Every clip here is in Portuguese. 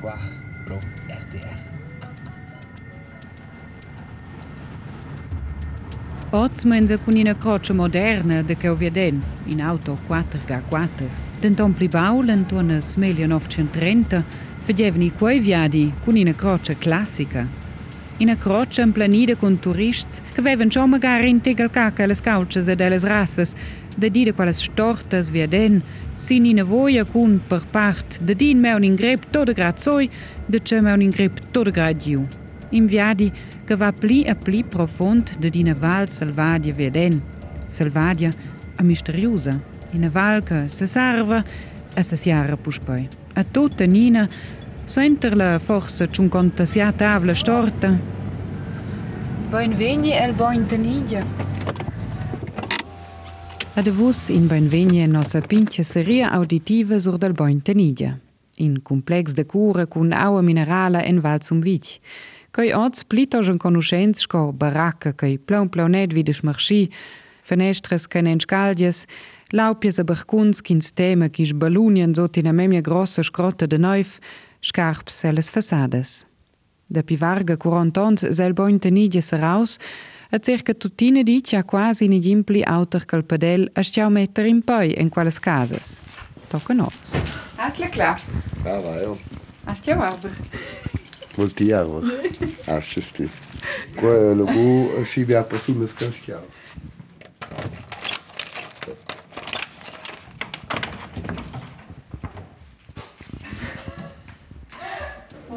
qua pro RTR. Oz menza con una croce moderna de che vieden, in auto 4x4. Denton pli baul, intorno al 1930, fagevani quei viadi con una croce classica. Ina croce emplenida con turists che vevan scho magari integralca quellas cauchas e delas rassas, de dida quellas stortas via den, sin ina voia cun per part, de din meun in grep toda grad soi, de ce meun in grep tot grad giu. In viadi che va pli e pli profund. de dina val selvadia via den. Selvadia a misteriosa, ina val che se sarva e se siara puspoi. A tutta nina Senterla forse c'un conta si a tavola storta. Benveni el buon tenidia. Ad vus in benveni nossa pincha seria auditiva sur del buon tenidia. In complex de cura cun aua minerala en val zum vich. Kaj ods plitožen konušenc ško baraka, kaj plon plonet vidiš marši, fenestres kaj nenčkaldjes, laupje za brhkunskins teme, kiš balunjen zoti na memje grosse škrote de neuf, scarps selles façades. Da pivarga curantons sel Boin Tenidia seraus, a cerca tuttina dice a quasi ni gimpli auter calpadel a stiau metter in poi in quelles casas. Tocca noz. Hast la klaff? Ah, va, jo. Hast ja aber. Molti euro. Ah, sti. Quello che ci vi ha presumo scasciato.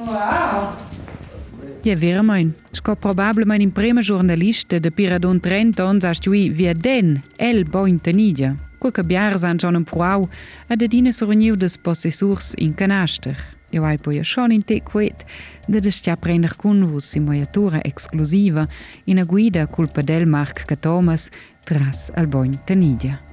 Wow. Ja, vera mein. Sco probablemente in prima giornalista de Piradon 30 ans a stui via den el boin tenidia. Quel che biars han schon un pruau a de dine sorniu des possessurs in canaster. Io hai poi schon in te quet de de stia prender cun vus simulatura exclusiva in a guida culpa del Marc Thomas tras al boin tenidia.